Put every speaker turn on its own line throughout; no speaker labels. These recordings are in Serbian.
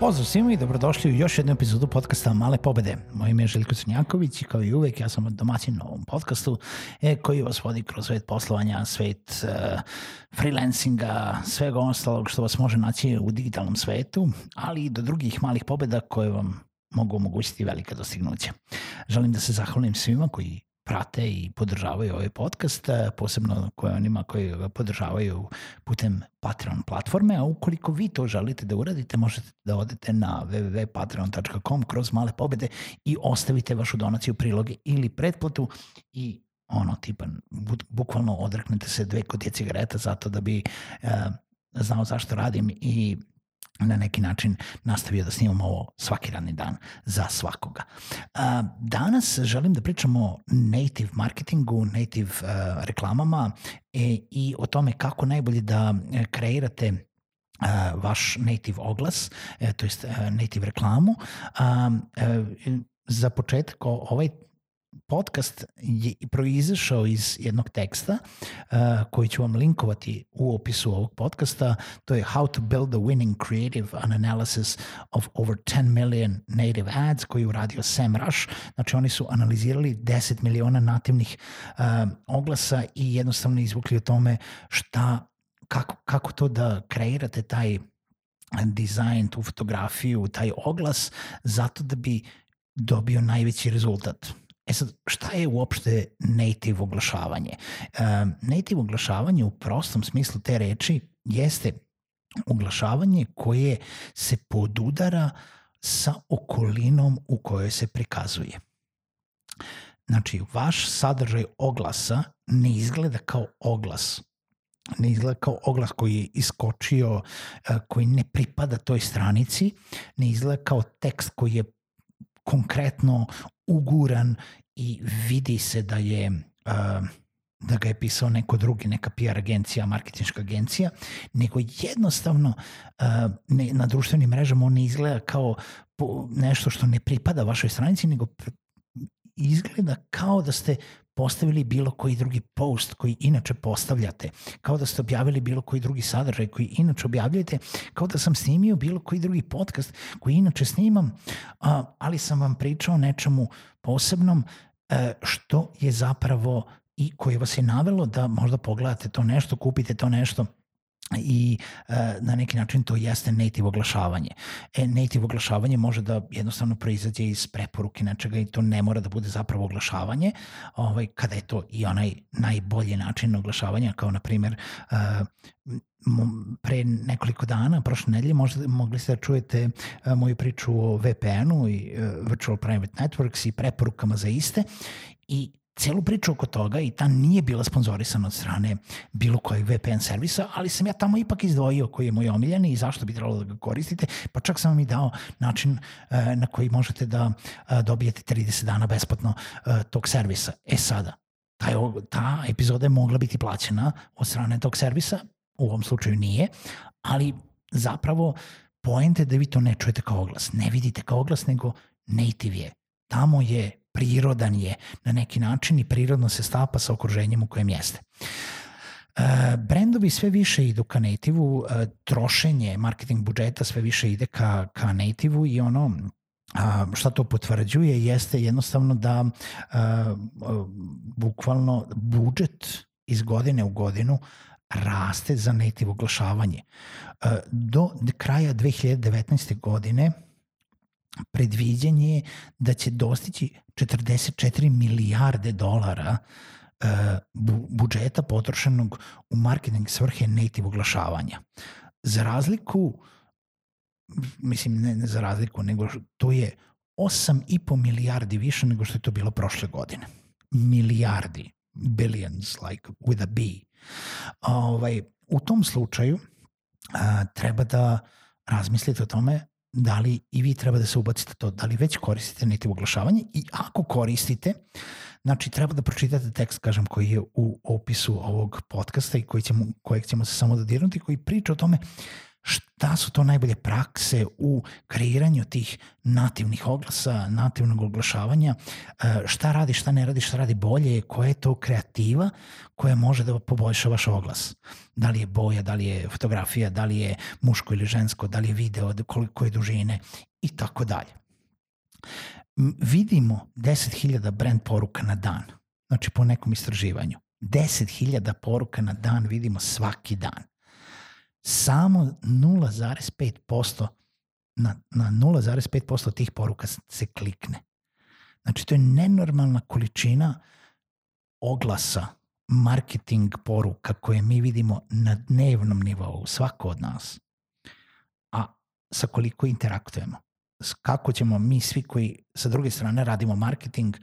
Pozdrav svima i dobrodošli u još jednu epizodu podcasta Male pobede. Moje ime je Željko Crnjaković i kao i uvek ja sam domaćin na ovom podcastu e, koji vas vodi kroz svet poslovanja, svet uh, freelancinga, svega ostalog što vas može naći u digitalnom svetu, ali i do drugih malih pobeda koje vam mogu omogućiti velika dostignuća. Želim da se zahvalim svima koji prate i podržavaju ovaj podcast, e, posebno koje onima koji ga podržavaju putem Patreon platforme, a ukoliko vi to želite da uradite, možete da odete na www.patreon.com kroz male pobede i ostavite vašu donaciju, priloge ili pretplatu i ono, tipa, bukvalno odreknete se dve kutije cigareta zato da bi uh, znao zašto radim i na neki način nastavio da snimam ovo svaki radni dan za svakoga. Danas želim da pričamo o native marketingu, native reklamama e, i o tome kako najbolje da e, kreirate vaš native oglas, e, to jest native reklamu. Za početak ovaj podcast je proizašao iz jednog teksta uh, koji ću vam linkovati u opisu ovog podcasta. To je How to build a winning creative an analysis of over 10 million native ads koji je uradio Sam Rush. Znači oni su analizirali 10 miliona nativnih uh, oglasa i jednostavno izvukli o tome šta, kako, kako to da kreirate taj dizajn, tu fotografiju, taj oglas, zato da bi dobio najveći rezultat. E sad, šta je uopšte native oglašavanje? Native oglašavanje u prostom smislu te reči jeste oglašavanje koje se podudara sa okolinom u kojoj se prikazuje. Znači, vaš sadržaj oglasa ne izgleda kao oglas, ne izgleda kao oglas koji je iskočio, koji ne pripada toj stranici, ne izgleda kao tekst koji je konkretno uguran i vidi se da je uh, da ga je pisao neko drugi, neka PR agencija, marketinška agencija, nego jednostavno uh, ne, na društvenim mrežama on ne izgleda kao po, nešto što ne pripada vašoj stranici, nego izgleda kao da ste postavili bilo koji drugi post koji inače postavljate, kao da ste objavili bilo koji drugi sadržaj koji inače objavljujete, kao da sam snimio bilo koji drugi podcast koji inače snimam, ali sam vam pričao nečemu posebnom e, što je zapravo i koje vas je navelo da možda pogledate to nešto, kupite to nešto i e, na neki način to jeste native oglašavanje. E, native oglašavanje može da jednostavno proizađe iz preporuke nečega i to ne mora da bude zapravo oglašavanje, ovaj, kada je to i onaj najbolji način oglašavanja, kao na primjer e, pre nekoliko dana, prošle nedelje, možda mogli ste da čujete e, moju priču o VPN-u i e, Virtual Private Networks i preporukama za iste i celu priču oko toga i ta nije bila sponzorisana od strane bilo kojeg VPN servisa, ali sam ja tamo ipak izdvojio koji je moj omiljeni i zašto bi trebalo da ga koristite, pa čak sam vam i dao način e, na koji možete da e, dobijete 30 dana besplatno e, tog servisa. E sada, taj, ta epizoda je mogla biti plaćena od strane tog servisa, u ovom slučaju nije, ali zapravo poente da vi to ne čujete kao oglas, ne vidite kao oglas, nego native je. Tamo je prirodan je na neki način i prirodno se stapa sa okruženjem u kojem jeste. Uh, brendovi sve više idu ka native-u, uh, trošenje marketing budžeta sve više ide ka, ka native-u i ono šta to potvrđuje jeste jednostavno da a, bukvalno budžet iz godine u godinu raste za native oglašavanje. Do kraja 2019. godine predviđanje je da će dostići 44 milijarde dolara bu, budžeta potrošenog u marketing svrhe native oglašavanja. Za razliku, mislim ne, ne za razliku, nego to je 8,5 milijardi više nego što je to bilo prošle godine. Milijardi, billions, like with a B. Ovaj, u tom slučaju a, treba da razmislite o tome da li i vi treba da se ubacite to, da li već koristite native oglašavanje? I ako koristite, znači treba da pročitate tekst, kažem, koji je u opisu ovog podcasta i koji ćemo, kojeg ćemo se samo dodirnuti, koji priča o tome šta su to najbolje prakse u kreiranju tih nativnih oglasa, nativnog oglašavanja, e, šta radi, šta ne radi, šta radi bolje, koja je to kreativa koja može da poboljša vaš oglas. Da li je boja, da li je fotografija, da li je muško ili žensko, da li je video, koliko je dužine i tako dalje. Vidimo 10.000 brand poruka na dan, znači po nekom istraživanju. 10.000 poruka na dan vidimo svaki dan samo 0,5% na, na 0,5% tih poruka se klikne. Znači, to je nenormalna količina oglasa, marketing poruka koje mi vidimo na dnevnom nivou, svako od nas. A sa koliko interaktujemo. Kako ćemo mi svi koji sa druge strane radimo marketing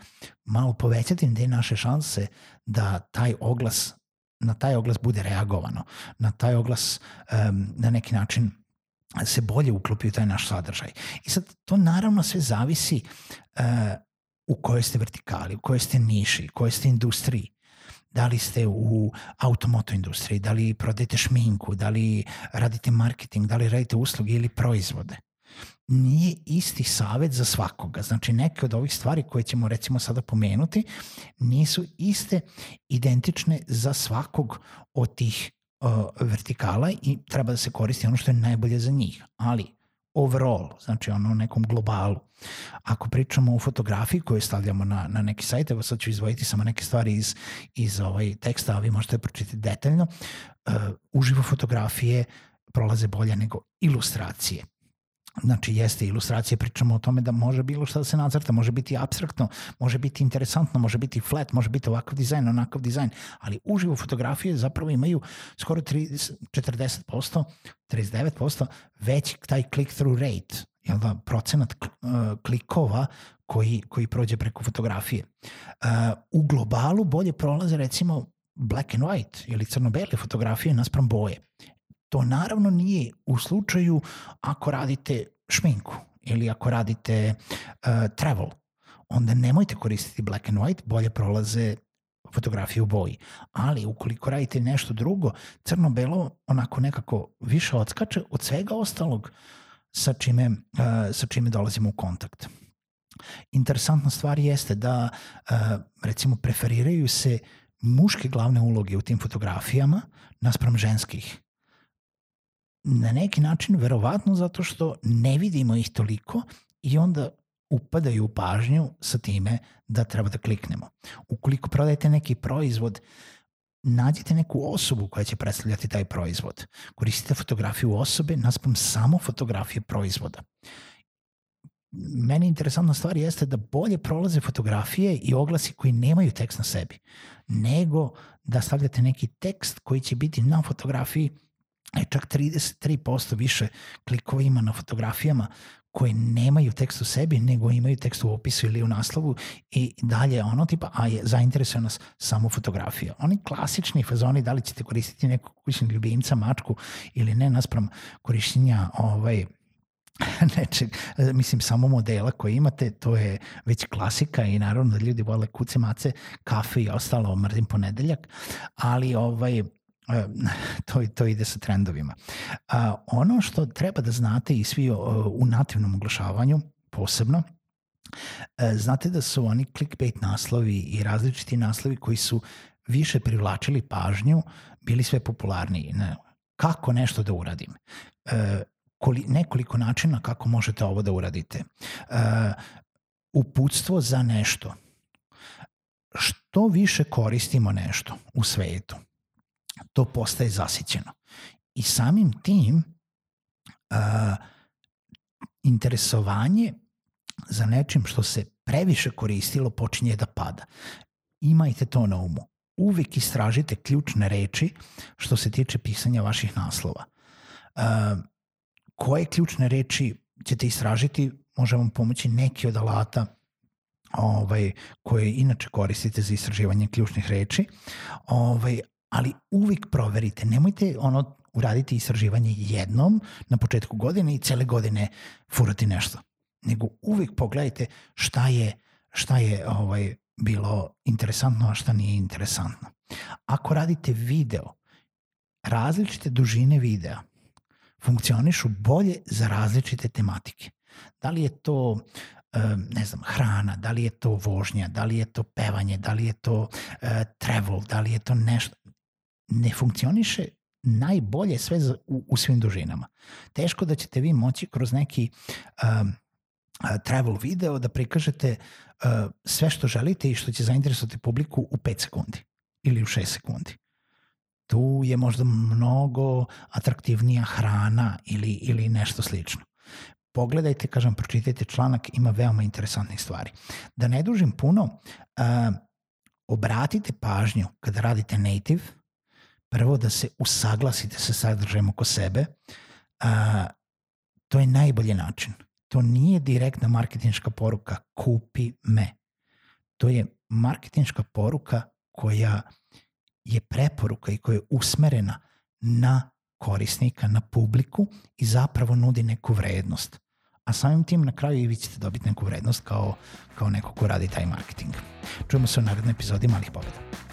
malo povećati te naše šanse da taj oglas na taj oglas bude reagovano, na taj oglas um, na neki način se bolje uklopi u taj naš sadržaj. I sad to naravno sve zavisi uh, u kojoj ste vertikali, u kojoj ste niši, u kojoj ste industriji. Da li ste u automoto industriji, da li prodajete šminku, da li radite marketing, da li radite usluge ili proizvode nije isti savet za svakoga. Znači neke od ovih stvari koje ćemo recimo sada pomenuti nisu iste identične za svakog od tih uh, vertikala i treba da se koristi ono što je najbolje za njih. Ali overall, znači ono nekom globalu. Ako pričamo o fotografiji koju stavljamo na, na neki sajt, evo sad ću izvojiti samo neke stvari iz, iz ovaj teksta, a vi možete pročitati detaljno, uh, uživo fotografije prolaze bolje nego ilustracije Znači, jeste ilustracija, pričamo o tome da može bilo šta da se nacrta, može biti abstraktno, može biti interesantno, može biti flat, može biti ovakav dizajn, onakav dizajn, ali uživo fotografije zapravo imaju skoro 30, 40%, 39% veći taj click-through rate, jel da, procenat uh, klikova koji, koji prođe preko fotografije. Uh, u globalu bolje prolaze recimo black and white ili crno-bele fotografije naspram boje. To naravno nije u slučaju ako radite šminku ili ako radite uh, travel, onda nemojte koristiti black and white, bolje prolaze fotografije u boji. Ali ukoliko radite nešto drugo, crno-belo onako nekako više odskače od svega ostalog sa čime, uh, sa čime dolazimo u kontakt. Interesantna stvar jeste da uh, recimo preferiraju se muške glavne uloge u tim fotografijama naspram ženskih na neki način verovatno zato što ne vidimo ih toliko i onda upadaju u pažnju sa time da treba da kliknemo. Ukoliko prodajete neki proizvod, nađite neku osobu koja će predstavljati taj proizvod. Koristite fotografiju osobe naspom samo fotografije proizvoda. Meni interesantna stvar jeste da bolje prolaze fotografije i oglasi koji nemaju tekst na sebi, nego da stavljate neki tekst koji će biti na fotografiji čak 33% više klikova ima na fotografijama koje nemaju tekst u sebi, nego imaju tekst u opisu ili u naslovu i dalje ono tipa, a je zainteresuje nas samo fotografija. Oni klasični fazoni, da li ćete koristiti nekog kućnog ljubimca, mačku ili ne, naspram korišćenja ovaj, nečeg, mislim samo modela koje imate, to je već klasika i naravno da ljudi vole kuce, mace, kafe i ostalo, mrzim ponedeljak, ali ovaj, E, to, to ide sa trendovima. A, ono što treba da znate i svi u nativnom oglašavanju posebno, e, znate da su oni clickbait naslovi i različiti naslovi koji su više privlačili pažnju, bili sve popularniji. Ne, kako nešto da uradim? E, koli, nekoliko načina kako možete ovo da uradite. E, uputstvo za nešto. Što više koristimo nešto u svetu, to postaje zasićeno. I samim tim uh, interesovanje za nečim što se previše koristilo počinje da pada. Imajte to na umu. uvek istražite ključne reči što se tiče pisanja vaših naslova. Uh, koje ključne reči ćete istražiti, može vam pomoći neki od alata ovaj, koje inače koristite za istraživanje ključnih reči, ovaj, ali uvijek proverite, nemojte ono uraditi istraživanje jednom na početku godine i cele godine furati nešto, nego uvijek pogledajte šta je, šta je ovaj, bilo interesantno, a šta nije interesantno. Ako radite video, različite dužine videa funkcionišu bolje za različite tematike. Da li je to ne znam, hrana, da li je to vožnja, da li je to pevanje, da li je to uh, travel, da li je to nešto. Ne funkcioniše najbolje sve za, u, u svim dužinama. Teško da ćete vi moći kroz neki um, travel video da prikažete uh, sve što želite i što će zainteresovati publiku u 5 sekundi ili u 6 sekundi. Tu je možda mnogo atraktivnija hrana ili, ili nešto slično pogledajte, kažem, pročitajte članak, ima veoma interesantnih stvari. Da ne dužim puno, uh, obratite pažnju kada radite native, prvo da se usaglasite sa sadržajem oko sebe, uh, to je najbolji način. To nije direktna marketinška poruka kupi me. To je marketinška poruka koja je preporuka i koja je usmerena na korisnika, na publiku i zapravo nudi neku vrednost a samim tim na kraju i vi ćete dobiti neku vrednost kao, kao neko ko radi taj marketing. Čujemo se u narednoj epizodi Malih pobeda.